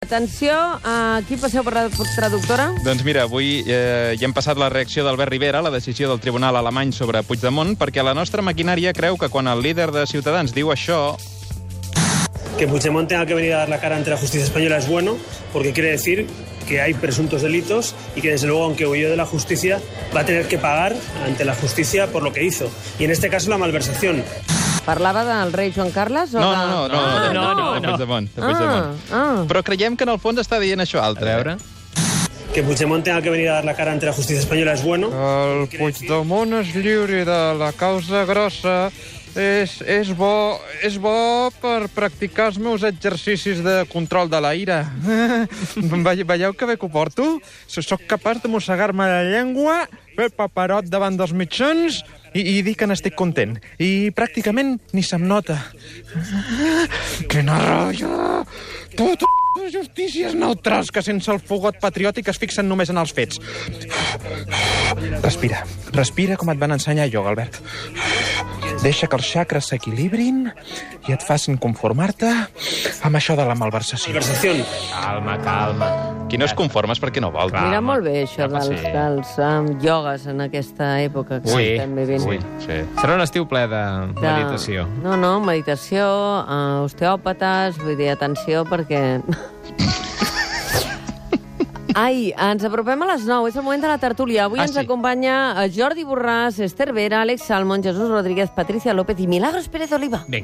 Atenció, qui passeu per la traductora? Doncs mira, avui eh, ja hem passat la reacció d'Albert Rivera a la decisió del Tribunal alemany sobre Puigdemont, perquè la nostra maquinària creu que quan el líder de Ciutadans diu això, Que Puigdemont tenga que venir a dar la cara ante la justicia española es bueno, porque quiere decir que hay presuntos delitos y que desde luego, aunque huyó de la justicia, va a tener que pagar ante la justicia por lo que hizo. Y en este caso la malversación. Parlava del rei Joan Carles? O No, de... no, no, no, Ah, no, no, de no. Puigdemont. De Puigdemont. Ah, ah. Però creiem que en el fons està dient això altre. A veure. Que Puigdemont tenga que venir a dar la cara ante la justicia española es bueno. El Puigdemont es lliuri de la causa grossa és, és, bo, és bo per practicar els meus exercicis de control de la ira. Ve- Veieu que bé que ho porto? So- Soc capaç de mossegar-me la llengua, fer paperot davant dels mitjans i, i dir que n'estic content. I pràcticament ni se'm nota. Quina ràbia! Tot justícies neutrals que sense el fogot patriòtic es fixen només en els fets. Respira. Respira com et van ensenyar ioga, Albert. Deixa que els xacres s'equilibrin i et facin conformar-te amb això de la malversació. Malversación. Calma, calma. Qui no es conforma és perquè no vol. Va. Mira molt bé això va dels, ser. dels um, iogues en aquesta època que Ui, estem vivint. ui. Sí. Serà un estiu ple de De- meditació. No, no, meditació, uh, osteòpates, vull dir, atenció, perquè... Ai, ens apropem a les 9, és el moment de la tertúlia. Avui Ah, ens sí. acompanya eh, Jordi Borràs, Esther Vera, Àlex Salmon, Jesús Rodríguez, Patricia López i Milagros Pérez Oliva. Vinga.